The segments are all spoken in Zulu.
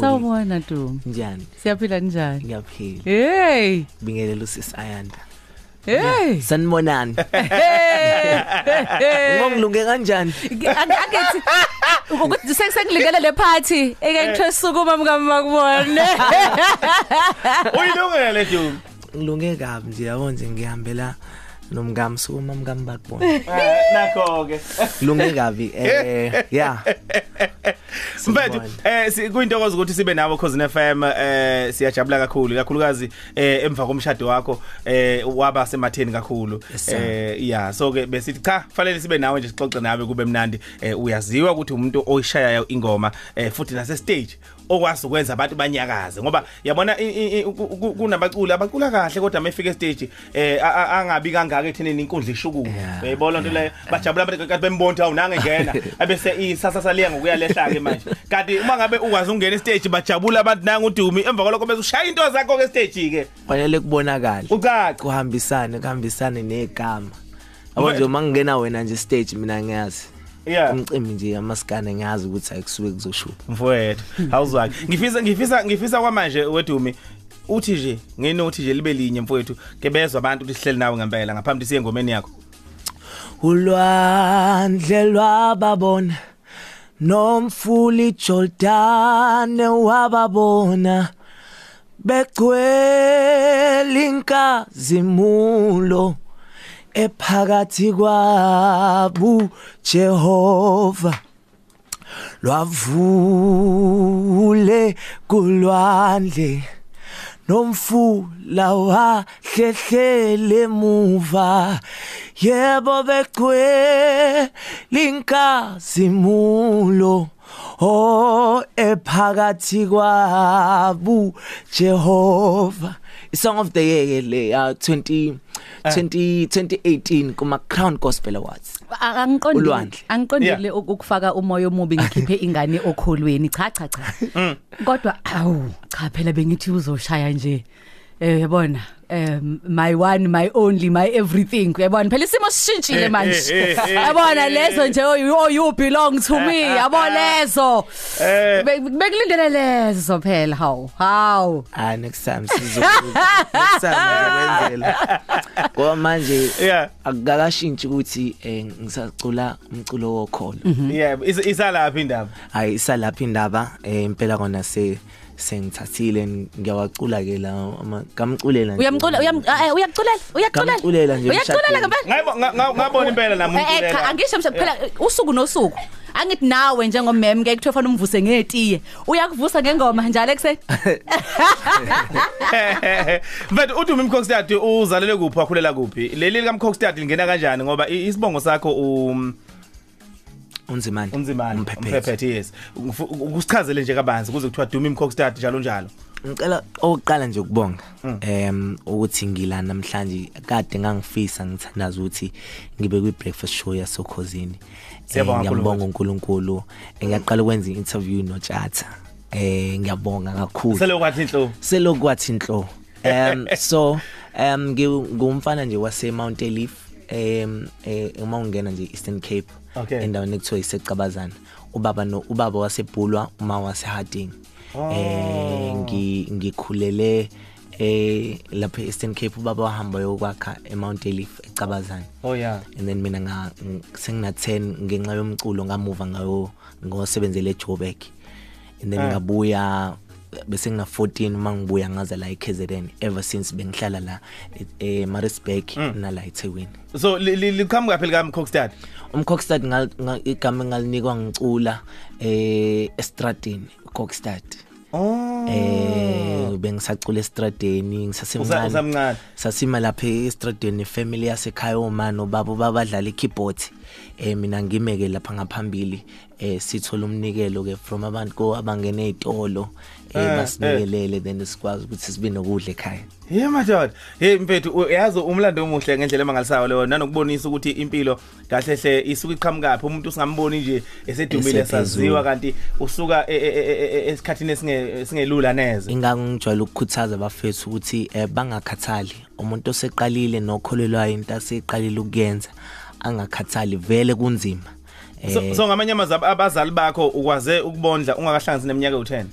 Sawubona Duma. njani Siyaphila njani? ngiyaphila Hey! bingelela usisi Ayanda Hey! sanibonani ngongilunge kanjani Angithi ukuthi sengilingele le party eke ngithe sukuma mkama kubone. Uyilungele Duma. ngilunge kabi nje yabona nje ngihambela nomngami sukuma mngami bakubona Eh, Nakho ke. ngilunge kabi eh yeah. Mfethu eh kuyintokozo ukuthi sibe nawe Cousin FM eh siyajabula kakhulu kakhulukazi eh emva komshado wakho eh waba sematheni kakhulu. Eh yeah so ke besithi cha fanele sibe nawe nje sixoxe nawe kube mnandi. Eh uyaziwa ukuthi umuntu oyishaya ingoma eh futhi nase stage okwazi ukwenza abantu banyakaze ngoba yabona i- i- i- ku- ku- kunabaculi abacula kahle kodwa mayefika stage eh a- a- angabi kangaka ethenini inkundla ishukuma. Yeah. uyayibona lento leyo? Bajabula abantu kanti bembonta awunange ngena. Abese isasa saliya ngokuyalehla ke manje. Kanti uma ngabe ukwazi ungena estage bajabula abantu nanga udumi emva kwalokho bese ushaya into zakho ke stage ke fanele kubonakala ucaca kuhambisane kuhambisane negama. Yabo nje uma ngingena wena nje stage mina ngiyazi. Yeah. Umcimbi nje amasikane ngiyazi ukuthi ayikusuke kuzoshuba mfowethu awuzwaki ngifisa ngifisa ngifisa kwamanje wedumi uthi nje ngenothi nje libe linye mfowethu ke bezwe abantu ukuthi sihleli nawe ngempela ngaphambi siye engomeni yakho. Ulwandle lwababona nomfuli Jordan wababona begcwele inkazimulo. Ephakathi kwabu Jehova. Lwavule kulwandle nomfula wahlehlele emuva. Yebo begcwele inkazimulo. Oh ephakathi kwabu Jehova isong of the year ke le ya 20 20 2018 kuma Crown Gospel Awards Angiqondile. Angiqondile ukufaka umoya omubi ngikhiphe ingane okholweni. Cha cha cha. Kodwa awu cha phela bengithi uzoshaya nje. Eh yabona. Um my one my only my everything. Uyabona phela isimo sishintshile manje. yabona lezo nje oh you, you belong to me. Yabona lezo. Eh. Be- bekulindele lezo phela haw haw ah next time sizokuza next time ngizokwenzela ngoba manje Yeah. akukashintshi ukuthi eh, ngisacula umculo wokholo. Yeah is- isalapha indaba? Hayi isalapha indaba eh, impela kona se sengithathile ngiyawacula ke la ama- ngamculela nje. uyamcula uyam eh, uyakuculela uyakuculela Ngamculela nje uyakuculela emshadweni. ngempela Ngayibona nga- nga- ngabona impela nami Eh, eh, cha umculela angisho msha phela usuku nosuku. Angithi nawe njengomem ke kuthiwa fanele umvuse ngetiye. Uyakuvusa ngengoma njalo ekseni mfethu udumi mkhokstad uzalele kuphi? Wakhulela kuphi? Leli lika mkhokstad lingena kanjani? Ngoba i- isibongo sakho um unzimani unzimani Umphephethu. umphephethe yes. Ufu- ukusichazele nje kabanzi kuze kuthiwa dumi mkhokstad njalo njalo. Ngicela oqala nje ukubonga em ukuthi ngila namhlanje kade ngangifisa ngithandaza ukuthi ngibe kwi breakfast show yasokhosini Siyabonga kakhulu, ngiyabonga uNkulunkulu. Ngiyaqala ukwenza interview noTshatha eh ngiyabonga kakhulu. Sele kwathi inhlo selokwathi inhlo um so um ngi- ngumfana nje wase Mount Elif. Um eh uma ungena nje Eastern Cape Okay. endaweni ekuthiwa iseqabazana ubaba no ubaba wasebhulwa uma wase Harding eh ngi ngikhulele eh lapha eEastern Cape ubaba wahamba yokwakha eMount Elif ecabazana oh yeah. And then mina nga sengina 10 ngenxa yomculo ngamuva ngayo ngosebenzele eJoburg and then Ah. ngabuya bese ngina 14 mangibuya ngaza la eKZN ever since bengihlala la e- eMaritzburg nala eThekwini. So li- li- liqhamuka phela ka mkhokstad umcockstad igama engalinikwa ngicula eh estradini ucockstad oh. Eh bengisacula estradeni Usa- ngisasemncane usamncane. Sasima lapha estradeni family yasekhaya omama ubaba babadlala ikeyboard. Eh mina ngimeke lapha ngaphambili eh sithola umnikelo ke from abantu ko abangena ezitolo Eh, eh basinikelele then sikwazi ukuthi sibe nokudla ekhaya. Yeah madoda. Hey mfethu uyazi umlando omuhle ngendlela emangalisayo leyo nanokubonisa ukuthi impilo kahle hle isuka iqhamukaphi. Umuntu singamboni nje esedumile saziwa kanti usuka e- e- e- esikhathini esinge singelula neze. ingakho ngijwayele ukukhuthaza abafethu ukuthi eh, bangakhathali. Umuntu oseqalile nokholelwayo into aseqalile ukuyenza angakhathali vele kunzima. So Eh, so ngamanye amazwi ab- abazali bakho ukwaze ukubondla ungakahlanganisi neminyaka u10.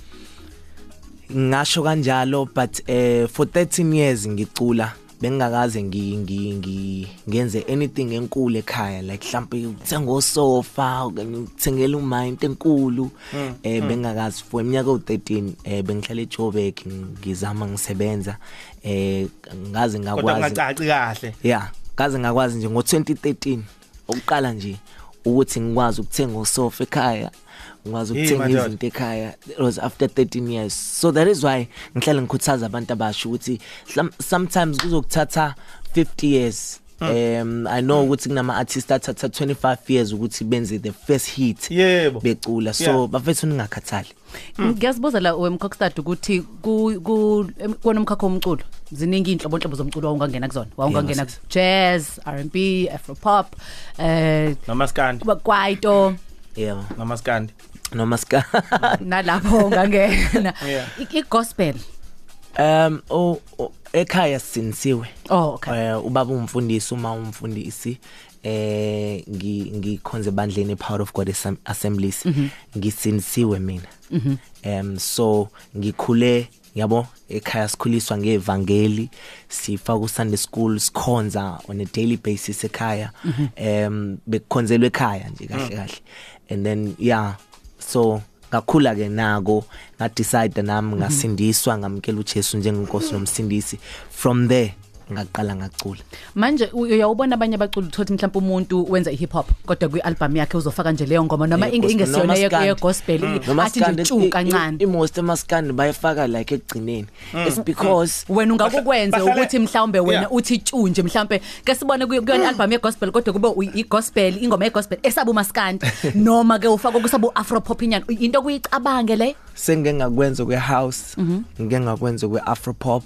ngasho kanjalo but eh for 13 years ngicula bengingakaze ngi ngi- ngi- ngenze anything enkulu ekhaya like mhlawumbe ukuthenga osofa ukuthengela uma into enkulu. Eh bengingakazi for iminyaka u13 eh bengihlala eJoburg ngizama ngisebenza. Eh ngaze kodwa ngakwazi kungacaci kahle. Yeah ngaze ngakwazi nje ngo2013 ukuqala nje ukuthi ngikwazi ukuthenga usofa ekhaya ngikwazi Hey, ukuthenga madoda. izinto ekhaya. It was after 13 years. So that is why ngihlala ngikhuthaza abantu abasha ukuthi hlam- sometimes kuzokuthatha 50 years. Um i know ukuthi kunama artists athatha 25 years ukuthi benze the first hit Yebo. becula. So Yeah. bafethu ningakhathali. Ngiyazibuza la wemkhokstad ukuthi ku ku- em- kuwona umkhakha womculo ziningi inhlobo inhlobo zomculo wawungangena kuzona? Wawungangena Yes. jazz R&B afropop eh namaskandi kwaito. Yeah. Namaskandi noma ska nalapho ungangena Yeah. I- igospel? Um o o- ekhaya sinisiwe. Oh okay. Eh ubaba umfundisi uma umfundisi eh ngi ngikhonze bandleni power of god Assem- assemblies. Ngisinisiwe mina. Um so ngikhule yabo ekhaya sikhuliswa ngevangeli sifa ku Sunday school sikhonza on a daily basis ekhaya. Um bekukhonzelwe ekhaya nje kahle kahle. And then yeah so ngakhula ke nako nga decide nami ngasindiswa ngamkela uJesu njengenkosi nomsindisi. From there ngaqala ngacula. Manje u- uyawubona abanye abaculi uthothi mhlawumbe umuntu wenza ihip hop kodwa kwi album yakhe uzofaka nje leyo ngoma noma Yeah, inge gospel, ingesiyona noma ye- skandi. ye gospel Noma athi nje skandi, tshu i- i- kancane i-most amaskandi bayifaka like ekugcineni it's because wena ungakukwenza Bahlale- ukuthi mhlawumbe wena Yeah. uthi tshu nje mhlawumbe ke sibone kuyo- kuyona album ye gospel kodwa kube uyi- i-gospel ingoma ye gospel esabu maskandi noma ke ufaka kusabu afro pop inyana. Into kuyicabange le? Sengike ngakwenza kwe house ngike ngakwenza kwe afro pop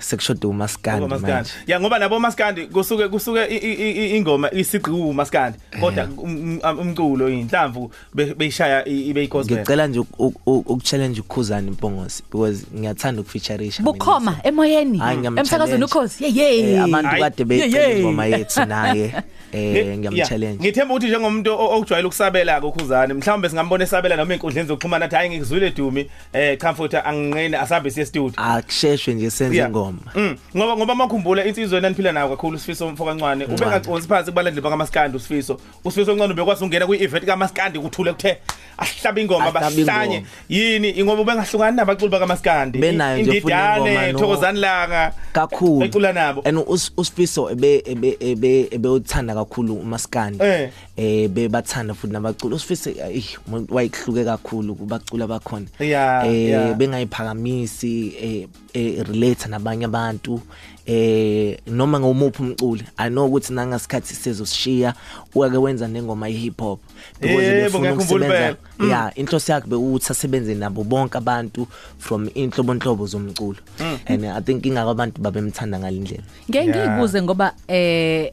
sekushoda umaskandi. Ngomaskandi. manje Ya ngoba nabo maskandi kusuke kusuke i- i- i- ingoma isigqiwu maskandi kodwa um- um- umculo inhlamvu be- beyishaya i- ibe igospel. ngicela nje uk- uk- uk- ukuchallenge ukhuzana impongosi because ngiyathanda ukufeatureisha mina. bukhoma emoyeni Hayi, ngiyam- emsakazweni challenge. ukhosi ye Eh, ye abantu Hayi. kade Yeah, becela yeah. ingoma yethu naye eh Yeah, ngiyamchallenge Ngithemba ukuthi njengomuntu o- okujwayela ukusabela kokhuzane mhlawumbe singambona esabela noma inkundleni zokuxhumana athi hayi ngikuzwile Dumi eh comfort anginqeni asabe siye studio. akusheshwe nje senze Yeah. ingoma Mm. Ngoba ngoba makhumbula insizwe enaniphila nayo kakhulu usifiso umfoka kancane. Ubengaconsi phansi kubalandeli bakaMaskandi usifiso. Usifiso kancane ubekwazi ungena kwi event kaMaskandi kuthule kuthe ahlaba ingoma Ahlaba bahlanye. ingoma. Yini ingoba ubengahlukani nabaculi bakaMaskandi. Benayo nje futhi ingoma, Indidane no. Thokozani langa. kakhulu Ecula nabo. and us- usifiso ebe ebe ebe ebeuthanda kakhulu umaskandi Eh. eh bebathanda futhi nabaculi usifiso eh umuntu wayihluke kakhulu kubacula abakhona Yeah, eh yeah. bengayiphakamisi eh, eh relate nabanye abantu eh noma ngomuphi umculi i know ukuthi nangasikhathi sizoshiya uyake wenza nengoma ye hip hop Yebo, ngiyakhumbula ukusebenza impela. yeah inhloso yakhe bekuthi asebenze nabo bonke abantu from inhlobonhlobo zomculo. And i think ingakho abantu babemthanda ngalindlela ngeke Yeah. ngiyibuze ngoba eh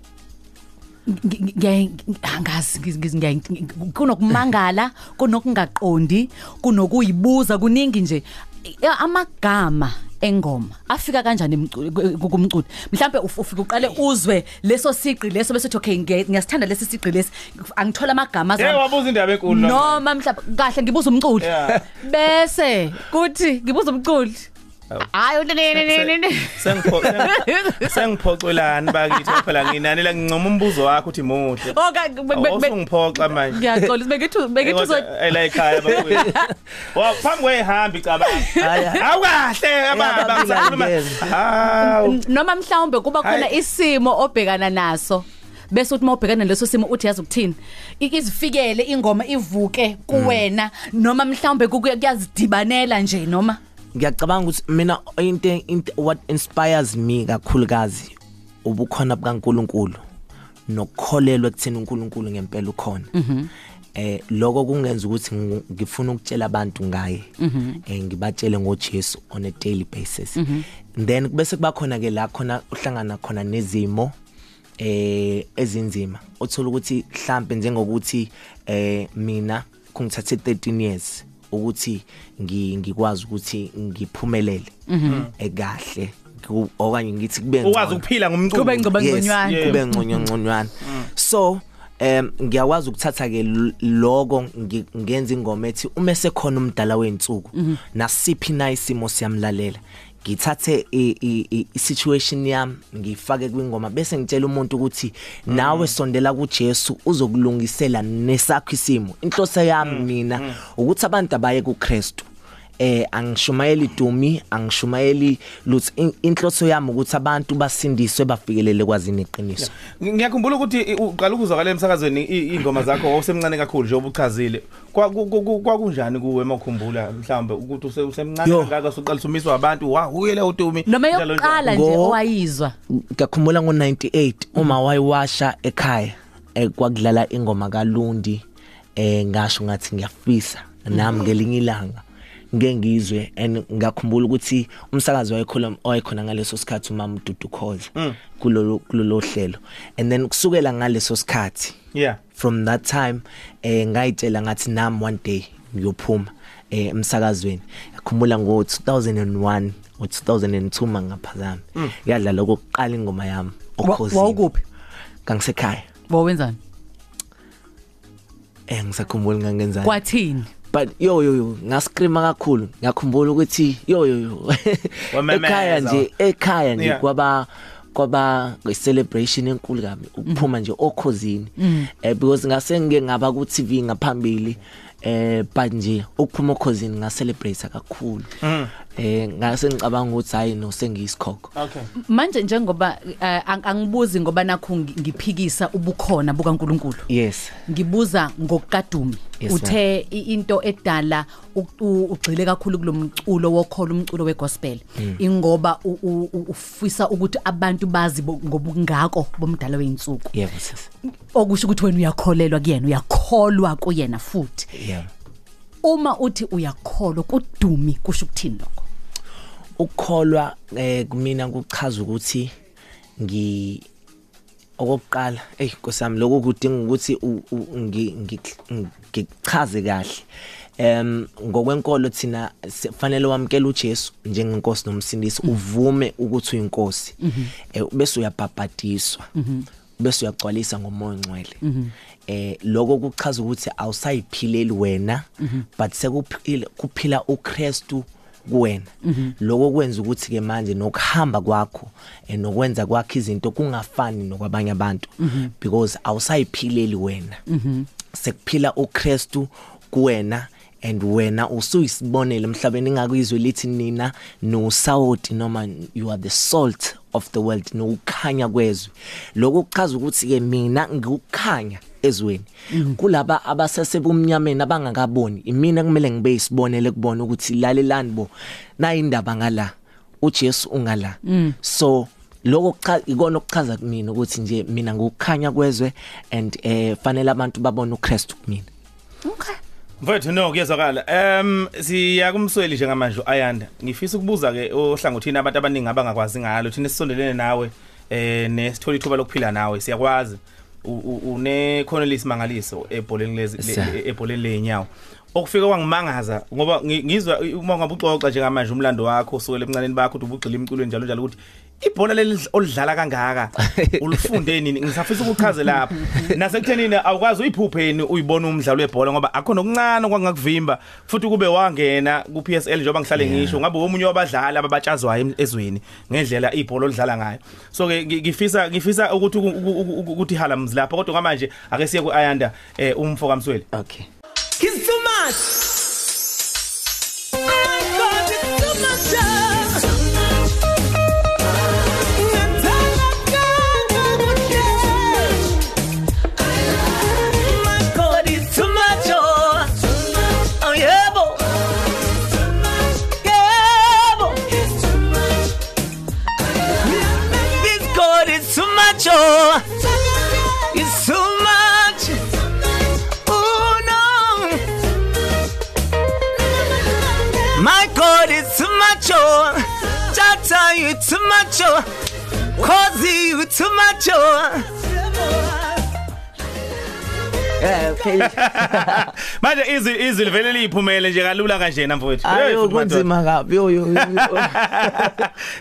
ngi- ngi- ngi- angazi ngiz- ngiz- ngiya- kunokumangala kunokungaqondi kunokuyibuza kuningi nje. Eh, amagama engoma afika kanjani emcu- ku- kumculi mhlambe uf- ufika uqale uzwe leso siqi leso bese uthi okay nge- ngiyasithanda lesi siqi lesi angithola amagama Eh wabuza indaba enkulu. la. noma mhlawumbe kahle ngibuza umculi Yeah. bese kuthi ngibuza umculi hayi Sengipho sengiphocelani bakithi phela nginanela ngincoma umbuzo wakho uthi muhle. okay Usungiphoxa manje. ngiyaxolisa bengithi bengithi uzo ela ekhaya bakwethu. Wa phambi kwehambi cabanga. Awukahle ababa ngisakhuluma. Hawu. noma mhlawumbe kuba khona Hayi. isimo obhekana naso bese uthi mawubhekana leso simo uthi yazi ukuthini I- izifikele ingoma ivuke kuwena noma mhlawumbe kuku- kuyazidibanela nje noma ngiyacabanga ukuthi mina into into what inspires me kakhulukazi ubukhona bukaNkuluNkulu nokukholelwa ekutheni uNkulunkulu ngempela ukhona. Eh lokho kungenza ukuthi ngifuna ukutshela abantu ngaye. Eh ngibatshele ngoJesu on a daily basis. Then bese kuba khona ke la khona uhlangana khona nezimo eh ezinzima. Uthola ukuthi mhlambe njengokuthi eh mina kungithathe 13 years ukuthi ngi- ngikwazi ukuthi ngiphumelele ekahle ku- okanye ngithi kube Ukwazi ngcono. ukuphila ngomculo. Kube ngcono. Ngoba Yes, ngconywana. kube ngconyo ngconywana so em ngiyakwazi ukuthatha ke l- lokho ngi- ngenza ingoma ethi uma sekhona umdala wensuku nasiphi na isimo siyamlalela ngithathe i- i- i- i-situation yami ngifake kwingoma bese ngitshela umuntu ukuthi nawe sondela kuJesu uzokulungisela nesakho isimo. Inhloso yami mina ukuthi abantu abaye kuKristu. Eh angishumayeli dumi angishumayeli lutho In- inhloso yami ukuthi abantu basindiswe bafikelele kwazini iqiniso. Ngiyakhumbula ukuthi i- uqala ukuzwakala emsakazweni i- ingoma zakho wawusemncane kakhulu njengoba uchazile. Kwa- ku- ku- ku- kwakunjani kuwe makukhumbula mhlawumbe ukuthi use- usemncane Yo. kangaka suqalisa umiswa abantu wa uyele udumi noma njalo njalo. yokuqala nje Ngo- owayizwa. Ngiyakhumbula ngo98 uma wayiwasha ekhaya eh, kwakudlala ingoma kaLundi eh ngasho ngathi ngiyafisa nami ngelinye ilanga. Ngeke ngizwe and ngakhumbula ukuthi umsakazi wayekhona wayekhona ngaleso sikhathi umama Dudu Khoza. Kulolo kulolo hlelo. And then kusukela ngaleso sikhathi yeah. from that time eh ngayitshela ngathi nami one day ngiyophuma eh emsakazweni. Yakhumbula ngo 2001 o 2002 mangaphazami. Yadlala okokuqala ingoma yami Wa- okhosini. wawukuphi kangisekhaya. Wawenzani? Eh ngisakhumbula ngangenzani? Kwathini? But yo yo yo ngascreama kakhulu. Ngiyakhumbula ukuthi yo yo yo Wamemeza. ekhaya nje ekhaya nje Yeah. kwaba kwaba celebration enkulu kabi ukuphuma nje okhosini eh because ngase ngike ngaba ku TV ngaphambili eh but nje ukuphuma okhosini nga celebrate kakhulu eh ngase ngicabanga ukuthi hayi no sengiyisikhokho. Okay. Manje njengoba eh, ang- angibuzi ngoba nakho ngi- ngiphikisa ubukhona bukaNkuluNkulu. Yes. Ngibuza ngokukadumi. Yes, uthe i- into edala u- u- ugxile kakhulu kulomculo wokholo umculo wegospel. Ingoba u- u- u- ufisa ukuthi abantu bazi bo- ngobungako bomdala weinsuku yebo sis. Okusho ukuthi wena uyakholelwa kuyena uyakholwa kuyena futhi. Yeah. Uma uthi uyakholwa kudumi kusho ukuthini lokho? Ukukholwa eh kumina kuchaza ukuthi ngi okokuqala hey nkosami lokho kudinga ukuthi ngichaze kahle. Em ngokwenkolo thina sifanele wamkela uJesu njengenkosi nomsindisi uvume ukuthi uyinkosi. Eh bese uyabhabhadiswa bese uyagcwalisa ngomoya ongcwele. Eh lokho kuchaza ukuthi awusayiphileli wena but sekuphila kuphila uKristu kuwena lokho kwenza ukuthi ke manje nokuhamba kwakho eh, nokwenza kwakho izinto kungafani nokwabanye abantu. Because awusayiphileli wena. Sekuphila uKristu kuwena. And wena usuyisibonele emhlabeni ingakuyizwe lithi nina nosawoti noma you are the salt of the world nokukhanya kwezwe. Lokho kuchaza ukuthi ke mina ngikukhanya ezweni. Kulaba abasesebumnyameni abangakaboni imina kumele ngibe isibonele kubona ukuthi lalelani bo na indaba ngala uJesu ungala. So lokho cha ikona okuchaza kumina ukuthi nje mina ngikukhanya kwezwe and eh fanele abantu babone uKristu kumina. Okay. Mfethu no kuyezwakala. Em siya kumsweli njengamanje uAyanda. Ngifisa ukubuza ke ohlangothini abantu abaningi abangakwazi ngalo. Thina sisondelene nawe eh nesithola ithuba lokuphila nawe. Siyakwazi une Cornelis Mangaliso ebholeni lezi le- Sir. ebholeni lenyawo. Okufika kwangimangaza ngoba ngi- ngizwa uma ngabe uxoxa njengamanje umlando wakho usukela emncaneni bakho uthi ubugxila imculweni njalo njalo ukuthi ibhola leli olidlala kangaka? Ulifunde nini? Ngisafisa ukuchaze lapha nasekuthenini awukwazi uyiphupheni uyibona umdlalo webhola ngoba akho nokuncane kwangakuvimba futhi kube wangena ku PSL njengoba ngihlale ngisho ngabe omunye wabadlali ababatshazwayo ezweni ngendlela ibhola olidlala ngayo. So ke ngi- ngifisa ngifisa ukuthi uku- uku- uku- ukuthi hala mzi lapha kodwa ngamanje ake siye ku Ayanda eh umfo kamsweli okay. He's too much. Much. Oh, it's too much. Oh no. My God, it's too much, oh. Jata, you too much, oh. Cause you too much, oh. Eh phela. manje izwi izwi livele liphumele nje kalula kanjena mfowethu Ayo kunzima kabi yo yo.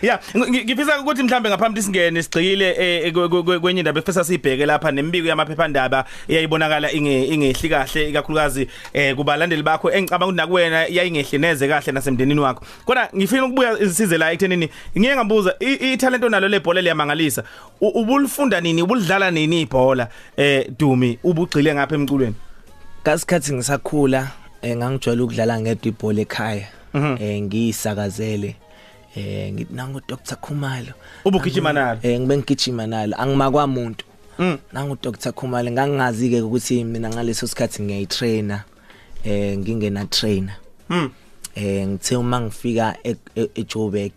yeah ngi- ngifisa ukuthi mhlambe ngaphambi singene sigcikile eh, kwe- kwe- kwenye indaba efisa sibheke lapha nemibiko yamaphephandaba eyayibonakala inge ingehli kahle ikakhulukazi eh kubalandeli bakho engicabanga ukuthi nakuwena yayingehli neze kahle nasemndenini wakho. Kodwa ngifuna ukubuya isize la ekuthenini ngiye ngabuza i- italent onalo lebhola liyamangalisa U- ubulifunda nini ubulidlala nini ibhola? Eh Dumi ubugcile ngapha emculweni Kasikhathi ngisakhula eh ngangijwayele ukudlala ngedwa ibhola ekhaya. Eh ngiyisakazele. Eh ngithi nangu Dr Khumalo. ubugijima nalo Eh ngibe ngigijima nalo angimakwa umuntu. Mm. Nangu Dr Khumalo ngangingazi ke ukuthi mina ngaleso sikhathi ngiyayitrainer. Eh ngingena trainer. mm eh ngithe uma ngifika e- e- eJoburg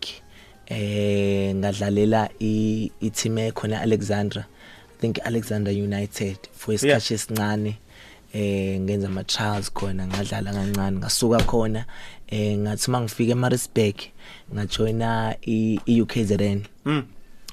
eh ngadlalela i team ekhona Alexandra think Alexander United for isikhathi esincane eh ngenza ama trials khona ngadlala kancane ngasuka khona eh ngathi mangifika eMaritzburg ngajoina i i UKZN mm.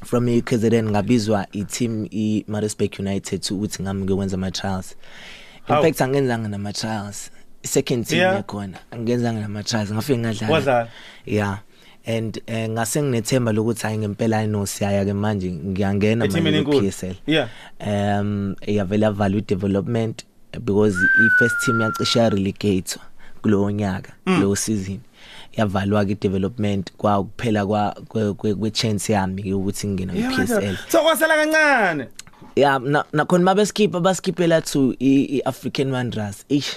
From UKZN ngabizwa i team i Maritzburg United ukuthi ngami ngikwenza ama trials in Hawu. fact angenzanga nama trials second team Yeah. yakhona angenzanga nama trials ngafike ngadlala. Wadlala? yeah. And eh, ngase nginethemba lokuthi hayi ngempela inosiyaya ke manje ngiyangena manje enkulu. ku-PSL Yeah. um yavela value development because i first team yacishe ya relegate kulowo nyaka kulowo season. Yavalwa ke development kwa kuphela kwa kwe- chance yami ukuthi ngene ku-PSL so kwasala kancane. Yeah na nakhona mabeskipa baskipela to i i- African Wanderers. Ish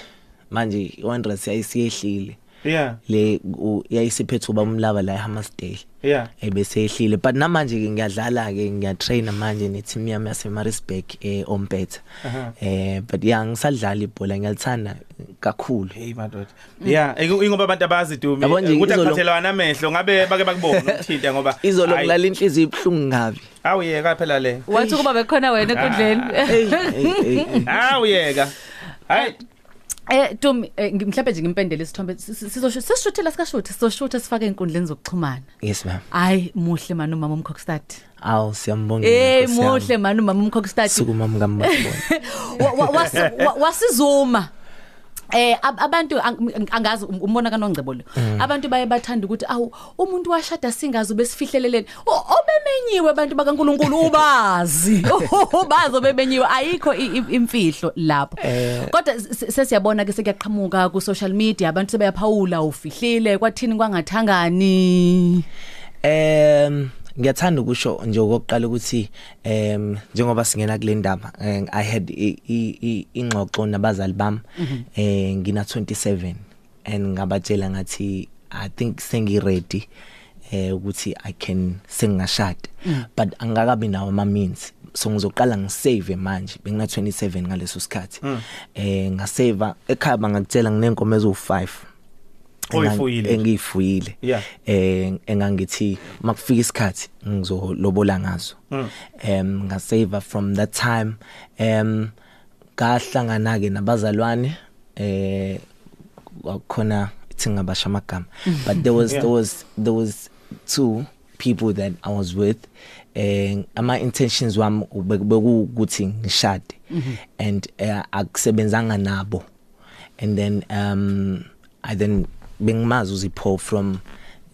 manje i Wanderers yayisiyehlile yeah. Le yayisiphethe uba umlaba la eHammersdale yeah. Ebese ehlile but namanje ke ngiyadlala ke ngiyatraina manje ne team yami yase Maritzburg eh Ompetha. Aha. eh but yeah ngisadlala ibhola ngiyalithanda kakhulu. Hey madoda. Yeah ingoba abantu abazi dumi Yabo nje, ukuthi akuphathelwana amehlo ngabe bake bakubone ukuthinta ngoba izolo Hayi, kulala inhliziyo ibhlungu ngabi. Awuyeka phela le. Wathi kuba bekhona wena hey awuyeka hayi. Eh Dumi eh, ngi- mhlawumbe nje ngimpendele isithombe sizosho sisishuthela sikashuthi sizoshutha sifake einkundleni zokuxhumana. Yes ma'am. Hayi muhle mani umama umkhokstad aw siyambonga eh Nkosi yami. muhle mani umama umkhokstad suku mama ngamabona. Wa- wa- wasi- wa- wasizuma. Eh ab- abantu ang- angazi um- umbona kanongcebo lo. Abantu baye bathanda ukuthi awu umuntu washada singazi besifihleleleni. O- Obemenyiwe abantu bakaNkuluNkulu ubazi. Ubazi obemenyiwe ayikho i- i- imfihlo lapho. Kodwa s- s- sesiyabona ke sekuyaqhamuka ku social media abantu sebeyaphawula ufihlile kwathini kwangathangani. Em ngiyathanda ukusho nje okokuqala ukuthi em njengoba singena kule ndaba I had ingxoxo nabazali bami eh ngina 27 and ngabatshela ngathi I think sengi ready eh ukuthi I can sengashada but angakabi nawo ama means so ngizoqala ngisave manje bengina 27 ngaleso sikhathi. Eh ngasave ekhaya bangakutshela nginenkomo ezo5 Oyifuyile. engiyifuyile. Yeah. eh engangithi makufika isikhathi ngizolobola ngazo. Em ngasave from that time. Em ngahlangana ke nabazalwane eh khona ithi ngabasha amagama but there was Yeah. there was there was two people that I was with. Eh ama intentions wami bekuthi ngishade. And eh, akusebenzanga nabo. And then um I then bengimazi uzipho from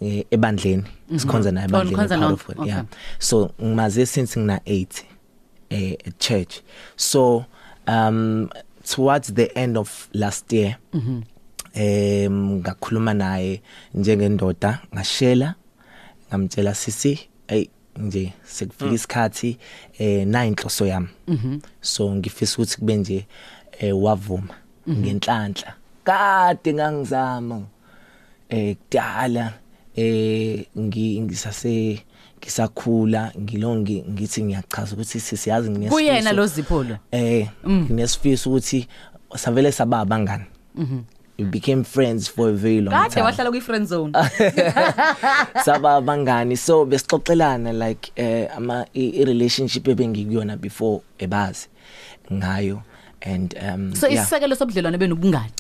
eh, ebandleni sikhonza naye Oh, ebandleni nikhonza part nonke, of it okay. yeah so ngimaze since ngina 8 eh at church. So um towards the end of last year em ngakhuluma naye njengendoda ngashela ngamtshela sisi hey nje sekufika isikhathi eh na inhloso yami? So ngifisa ukuthi kube nje eh wavuma ngenhlanhla. Kade ngangizama. Eh kudala eh ngi- ngisase ngisakhula ngilongi ngithi ngiyachaza ukuthi sisiyazi nginesifiso Kuyena lo Zipho lo. eh nginesifiso ukuthi savele sababa abangani we became friends for a very long Kade time wahlala kwi friend zone. saba abangani so besixoxelana like eh ama i i- relationship ebengikuyona before ebazi ngayo and um So yeah. isisekelo sobudlelwane benobungani.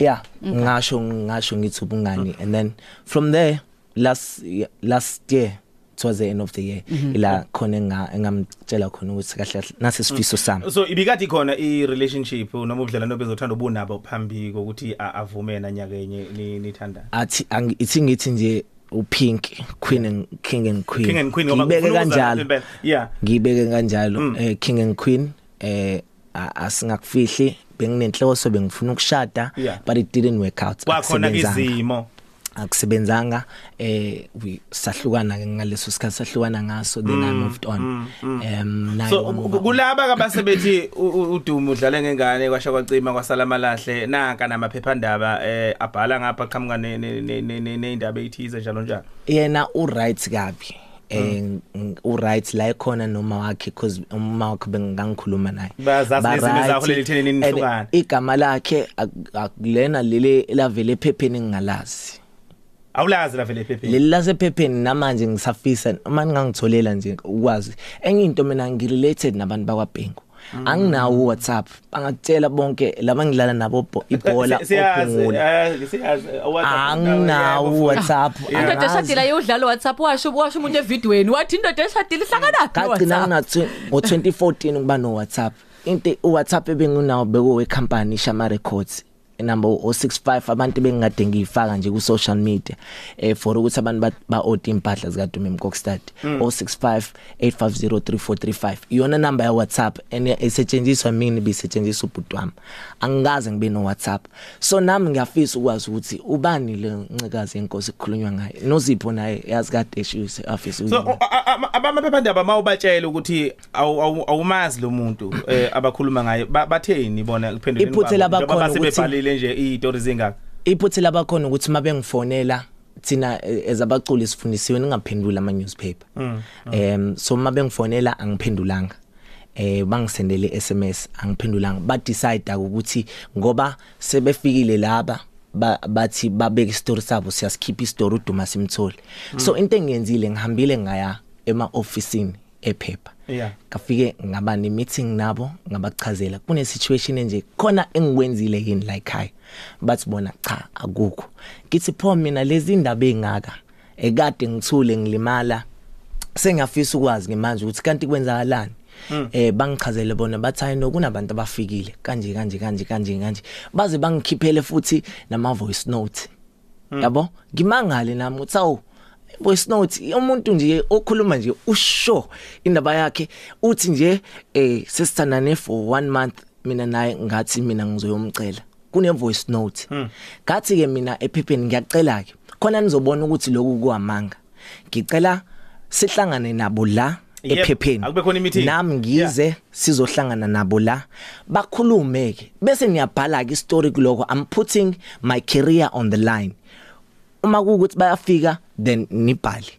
Yeah. Ngasho ngasho ngithi ubungani. And then from there last last year towards the end of the year Mhm. ila khona enga engamtshela khona ukuthi kahle kahle nasi sifiso sami. So ibikade khona i relationship noma ubudlelwano bezothanda ubunabo phambi kokuthi a- avume nanyakenye ni- nithandana athi ithi ngithi nje upink queen and king and queen. King and Queen ngibeke kanjalo. yeah. Ngibeke kanjalo Mm. eh king and queen eh asingakufihli. Benginenhloso bengifuna ukushada Yeah. but it didn't work out kwakhona Akusebenzanga. izimo akusebenzanga eh we sahlukana ke ngaleso sikhathi sahlukana ngaso then i moved on um naye so wamuva. ku- kulaba kabasebethi u- u- udumo udlale ngengane kwasha kwacima kwasala amalahle nanka namaphephandaba eh abhala ngapha qhamuka ne- ne- ne- ne- ne- neindaba ezithize njalo njalo yena u right kabi eh ng- u right la ekhona noma wakhe because uma wakhe bengangikhuluma naye. Bazazi Ba nezimo right. zakho leli thenini And nihlukana. igama lakhe ak- akulena leli lavele ephepheni engingalazi awulazi la vele ephepheni? Leli lasephepheni namanje ngisafisa uma ningangitholela nje ukwazi. Enye into mina ngirelated nabantu bakwaBhengu. Anginawo WhatsApp bangakutshela bonke laba ngidlala nabo bo- ibhola Si- siyazi ophungula eh, siyazi anginawo WhatsApp indoda angazi. eshadile yodlala WhatsApp washo washo umuntu evidweni. Wathi indoda eshadile ihlangana kagcina ngina ngo2014 ukuba no WhatsApp into uWhatsApp ebengunawo bekuwe company Shama Records. Number 065 abantu bengingade ngiyifaka nje ku social media eh for ukuthi abantu ba- order impahla zika Dumi Mkokstad 065 8503435 iyona number ya WhatsApp ene esetshenziswa mina bisetshenziswa ubudwami angikaze ngibe no WhatsApp so nami ngiyafisa ukwazi ukuthi ubani le ncikazi yenkosi kukhulunywa ngayo? Nozipho naye yazi kade eshuse afisa so abamaphephandaba mawubatshela ukuthi awu- awu- awumazi lo muntu eh abakhuluma ngaye. Ba- batheni bona kuphenduleni Iphutha labakhona sebebhalile nje izitori zingaka? Iphuthe labakhona ukuthi mabengifonela thina eh, ezabaculi sifundisiwe ningaphendula ama newspaper em so mabengifonela angiphendulanga. Eh bangisendele SMS angiphendulanga. Ba decide ukuthi ngoba sebefikile laba ba- bathi babeka istory sabo siyasikhipha istory uduma simthole. So into engiyenzile ngihambile ngaya ema officeini ephepha Yeah. ngafike ngaba ne meeting nabo ngabachazela. Kune situation enje khona engikwenzile yini la ekhaya bathi bona cha akukho. Ngithi pho mina lezi indaba engaka ekade ngithule ngilimala sengiyafisa ukwazi ngemanje ukuthi kanti kwenzakalani? Eh bangichazele bona bathi hayi no kunabantu abafikile kanje kanje kanje kanje kanje. Baze bangikhiphele futhi nama voice note yabo? Ngimangale nami uthi awu voice note umuntu nje okhuluma nje usho indaba yakhe uthi nje eh sesithandane for one month mina naye ngathi mina ngizoyomcela kune voice note. Ngathi ke mina ephepheni ngiyacela ke khona nizobona ukuthi lokhu kuamanga ngicela sihlangane nabo la ephepheni. nami ngize sizohlangana nabo la bakhulume ke. Bese niyabhala ke story kuloko i'm putting my career on the line. Uma kuukuthi bayafika then nibhale.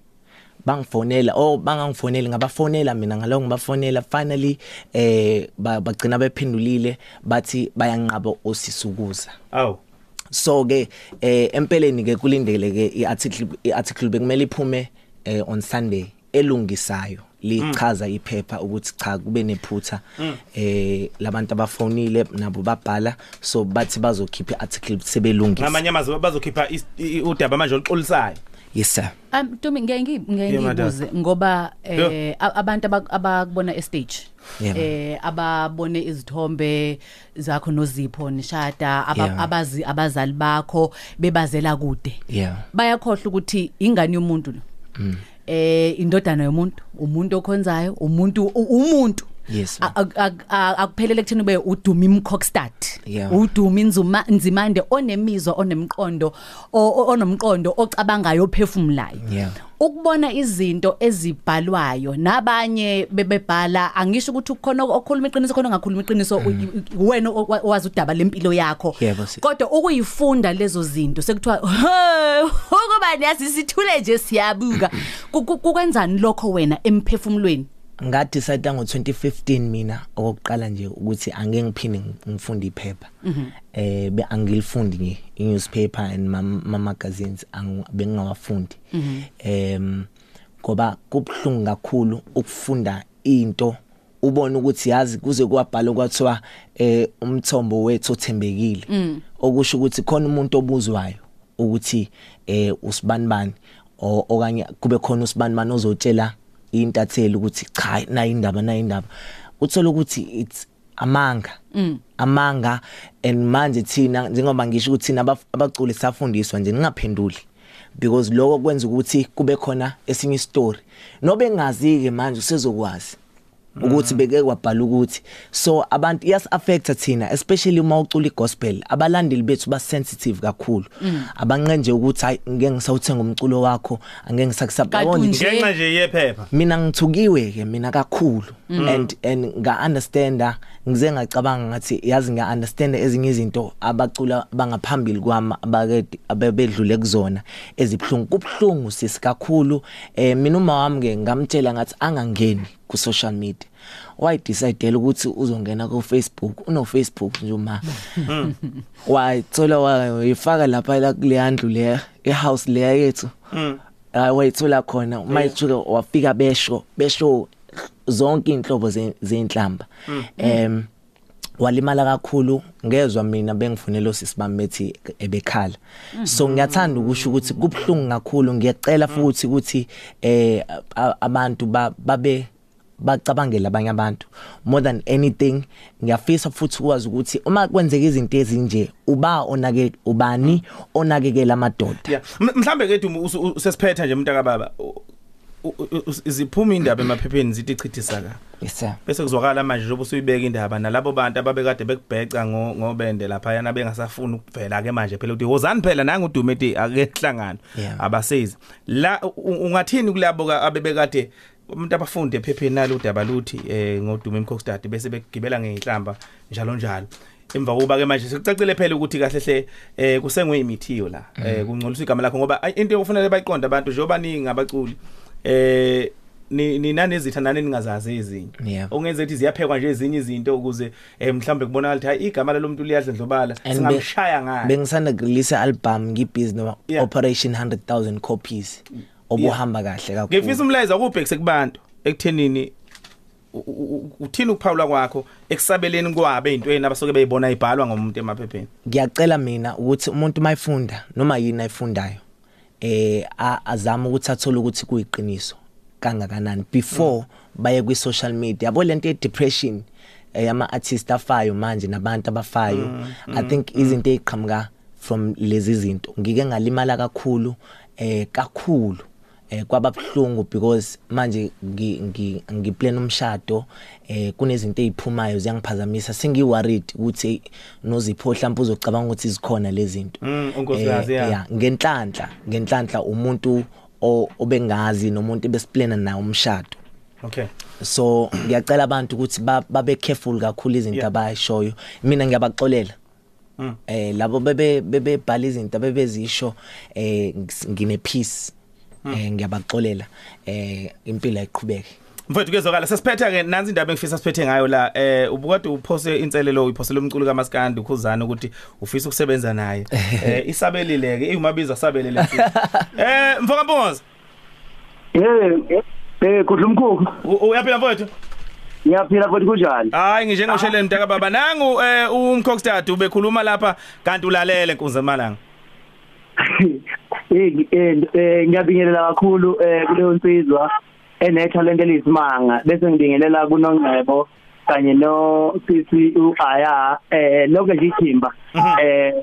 Bangifonela oh bangangifoneli ngabafonela mina ngaloko ngibafonela. Finally eh ba- bagcina bephendulile bathi bayanqaba osisukuza. Awu. So ke eh empeleni ke kulindele ke iarticle iarticle bekumele iphume eh on Sunday elungisayo. Lichaza iphepha ukuthi cha kube nephutha eh labantu abafonile nabo babhala so bathi bazokhipha iarticle sebelungisa ngamanye amazwi bazokhipha is- i- udaba manje oluxolisayo yes sir Um Tumi ngeke ngi- ngeke Yeah, madam. ngibuze ngoba Yeah. eh a- abantu abak- abakubona e stage Yeah. eh ababone izithombe zakho nozipho nishada aba- Yeah. abazi abazali bakho bebazela kude yeah bayakhohle ukuthi ingane yomuntu lo eh indodana yomuntu umuntu okhonzayo umuntu u- umuntu Yes, A- a- a- a- akuphelele kuthini ube udumi mkokstad Yeah. udumi nzuma nzimande onemizwa onemqondo o- o- onomqondo ocabangayo ophefumulayo. Yeah. ukubona izinto ezibhalwayo nabanye bebebhala angisho ukuthi ukhona okhuluma iqiniso khona ongakhuluma iqiniso u- u- wena owa- owazi udaba lempilo yakho. Yebo, sis. kodwa ukuyifunda lezo zinto sekuthiwa "Hey, ukuba nasi sithule nje siyabuka. Ku- ku- kukwenzani lokho wena emphefumulweni? Ngadecide ngo2015 mina okokuqala nje ukuthi angeke ngiphinde ngifunde iphepha. Eh be angilifundi nje i-newspaper and ma, ma magazines ang- bengingawafundi em ngoba kubhlungu kakhulu ukufunda into ubone ukuthi yazi kuze kwabhala kwathiwa eh umthombo wethu othembekile. Okusho ukuthi khona umuntu obuzwayo ukuthi eh usibanibani o- okanye kube khona usibani manje ozotshela intatheli ukuthi cha na indaba na indaba uthola ukuthi it's amanga. Amanga and manje thina njengoba ngisho ukuthi thina abaculi safundiswa nje ningaphenduli. Because lokho kwenza ukuthi kube khona esinye story nobe ngazi ke manje usezokwazi. Ukuthi beke kwabhala ukuthi. So abantu iyas affecta thina especially uma ucula igospel. Abalandeli bethu ba sensitive kakhulu abanqe nje ukuthi hayi ngeke ngisawuthenga umculo wakho angeke ngisakusaba Kanti yabona? nje- ngenxa nje yephepha. Mina ngithukiwe ke mina kakhulu. And and nga understanda ngize ngacabanga ngathi yazi nga understand ezinye izinto abacula bangaphambili kwami abakade abebedlule kuzona ezibhlungu kubhlungu sisi kakhulu. Eh mina uma wami ke ngamtshela ngathi angangeni. Ku social media. Why decide ukuthi uzongena ku Facebook uno Facebook nje uma wayithola wayifaka lapha la kuleyandlu le ehouse le yethu hayi wayithola khona. Mayithuka wafika besho besho zonke inhlobo ze- zenhlamba em walimala kakhulu. Ngezwe mina bengifunela sisibami bethi ebekhala. So ngiyathanda ukusho ukuthi kubhlungu kakhulu. Ngiyacela futhi ukuthi eh abantu ba- babe bacabangela abanye abantu. More than anything ngiyafisa futhi ukwazi ukuthi uma kwenzeka izinto ezinje uba onake ubani onakekela amadoda? Yeah. M- mhlambe ke dumu usesiphetha nje umuntu akababa iziphuma indaba emaphepheni zithi chithisa ka? Yes sir. Bese kuzwakala manje njengoba usuyibeka indaba nalabo bantu ababekade bekubheca ngo- ngobende lapha yana bengasafuni ukuvela ke manje phela ukuthi wozani phela nanga udumeti ake hlangano Yeah. abasezi la u- ungathini kulabo ka- abebekade umuntu abafunde ephepheni nalo udaba luthi eh ngodume emkhokstad bese begibela ngeinhlamba njalo njalo. Emva kuba ke manje sekucacile phela ukuthi kahle hle eh kusengwe imithiyo la eh kungcoliswa igama lakho ngoba ay, into yokufanele bayiqonda abantu njengoba ningi abaculi eh ni ninanezitha nani ningazazi ezinye. Yeah. ongenze ukuthi ziyaphekwa nje ezinye izinto ukuze eh mhlambe kubonakala ukuthi hayi igama lomuntu liyadla ndlobala And singamshaya ngayo. bengisanda release album ngibhizi no Yeah. operation 100000 copies. Obuhamba kahle kakhulu. Ngifisa umlayezo akubhekise kubantu ekuthenini u- u- u- uthini ukuphawula kwakho ekusabeleni kwabe ezintweni abasoke beyibona ibhalwa ngomuntu emaphepheni? Ngiyacela mina ukuthi umuntu mayifunda noma yini ayifundayo eh a- azame ukuthi athole ukuthi kuyiqiniso kangakanani before baye kwi social media. Yabo lento ye depression eh, ama artists afayo manje nabantu abafayo. I think izinto eziqhamuka from lezi zinto. Ngike ngalimala kakhulu eh kakhulu. Eh kwababhlungu because manje ngi ngi ngiplan umshado eh kunezinto eziphumayo ziyangiphazamisa sengi worried ukuthi nozipho mhlawumbe uzocabanga ukuthi zikhona lezi zinto. Mm, unkosikazi, ya. yeah ngenhlanhla ngenhlanhla umuntu obengazi nomuntu ebesiplana naye umshado. Okay. So ngiyacela abantu ukuthi ba- babe careful kakhulu izinto abayishoyo. Mina ngiyabaxolela. Mm. eh labo bebe bebebhala izinto bebezisho eh ngine peace eh ngiyabaxolela eh impilo ayiqhubeke. Mfowethu kezokala sesiphetha ke nansi indaba engifisa siphethe ngayo la eh ubukade uphose inselelo uyiphosela umculo kaMaskandi ukhuzana ukuthi ufisa ukusebenza naye. Eh isabelile ke imabizo asabelile mfowethu. eh mfokampoza Eh eh kudla umkhukhu u- uyaphila mfowethu? Ngiyaphila futhi kunjani? Hayi ngisho ngosheleni mntaka baba. Nangu eh umkhokstad ubekhuluma lapha kanti ulalele nkunze malanga eh eh, eh ngiyabingelela kakhulu eh kuleyo nsizwa enetalent elisimanga bese ngibingelela kunongcebo kanye no sisi uaya eh lokho nje ithimba eh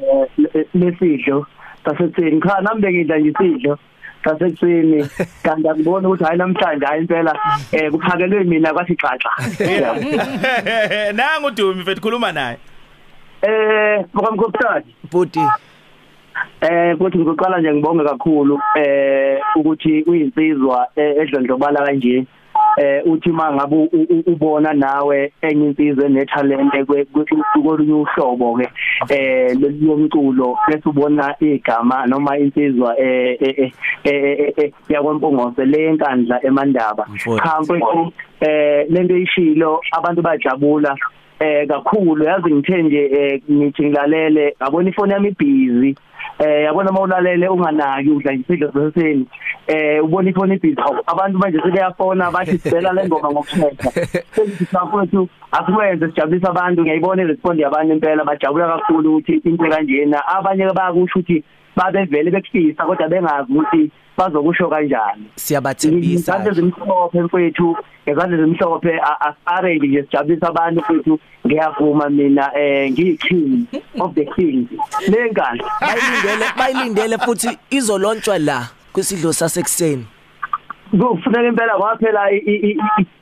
lesidlo sasetsini cha nami bengidla nje isidlo sasetsini kanti akubona ukuthi hayi namhlanje hayi impela eh kuphakelwe mina kwathi xaxa. Nangu dumi mfethu khuluma naye. Eh bokamkhophtadi futhi Eh futhi ngiqala nje ngibonge kakhulu eh ukuthi uyinsizwa eh, edlondlobala kanje. Eh uthi mangabe u- u- ubona nawe enye insizwe enetalent kolunye uhlobo ke eh lomculo bese ubona igama noma insizwa eh eh, eh, eh, yakwampongose lenkandla emandaba. Mfowethu. cha mfowethu eh lento ishilo abantu bajabula eh kakhulu. Yazi ngithe nje eh, ngithi ngilalele ngabona ifoni yami ibhizi. Eh yabona mawulalele unganaki udla isidlo seseni eh ubona ifoni ibhizi. Hawu abantu manje sebeyafona bathi sicela le ngoma ngokushesha. Sengithi mfowethu asikwenze sijabulisa abantu ngiyayibona iresponse yabantu impela bajabula kakhulu ukuthi into kanjena abanye bayakusho ukuthi babevele bekufisa kodwa bengazi ukuthi bazokusho kanjani siyabathembisa ngizathe zimhlophe mfethu ngezandla zimhlophe arrange nje sijabulisa abantu mfethu. Ngiyavuma mina eh ngiyiking of the kings. Lengane bayilindele bayilindele futhi izolontshwa la kwisidlo sasekuseni. Kufuneka impela kwaphela i- i- i-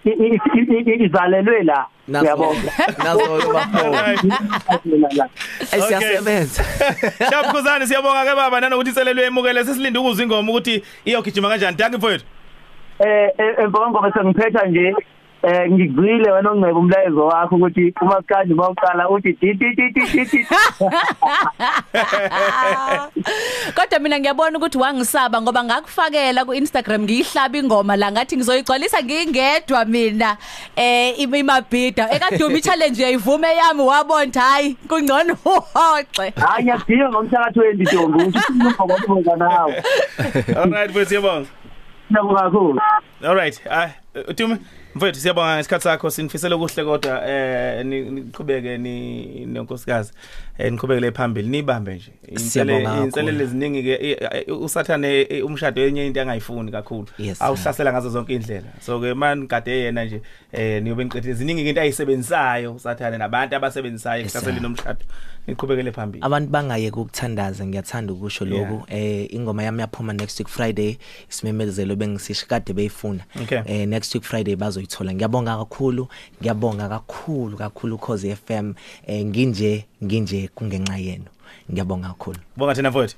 i- i- i- izalelwe la Nazo- uyabona nazo bafo siyasebenza Shap Khuzani siyabonga ke baba nanokuthi inselelo yemukele sesilinde ukuzwa ingoma ukuthi iyogijima kanjani danki mfowethu eh emva ngoba sengiphetha nje eh ngigcile wena ongceba umlayezo wakho ukuthi umaskandi mawuqala uthi ti ti ti ti ti ti. Kodwa mina ngiyabona ukuthi wangisaba ngoba ngakufakela ku Instagram ngiyihlaba ingoma la ngathi ngizoyigcwalisa ngingedwa mina eh imabhida. Ekadumi challenge yayivume yami wabona hayi kungcono uhoxe. Hayi ngiyadinga ngomhla ka20 Ntombi ukuthi umkhomba kubuka nawe. All right mfowethu siyabonga Ngiyabonga kakhulu. All right ah uTume mfowethu siyabonga ngesikhathi sakho sinifisela okuhle kodwa eh ni- niqhubeke ni nonkosikazi. eh niqhubekele phambili nibambe nje. Siyabonga kakhulu. inselele eziningi ke usathane eh, umshado yenye into angayifuni kakhulu. Yes, awuhlasela ngazo zonke indlela so ke man kade yena nje eh niyobe niqedile ziningi into ayisebenzisayo usathane nabantu abasebenzisayo Yes, kuhlasela sir. nomshado niqhubekele phambili. Abantu bangayeke ukuthandaza ngiyathanda ukusho Yeah. lokho eh ingoma yami yaphuma next week friday isimemezelo bengisisho kade beyifuna. Okay. eh next week friday bazoyithola. Ngiyabonga kakhulu ngiyabonga kakhulu kakhulu cause FM eh nginje nginje kungenxa yenu. Ngiyabonga kakhulu. Bonga thina mfowethu.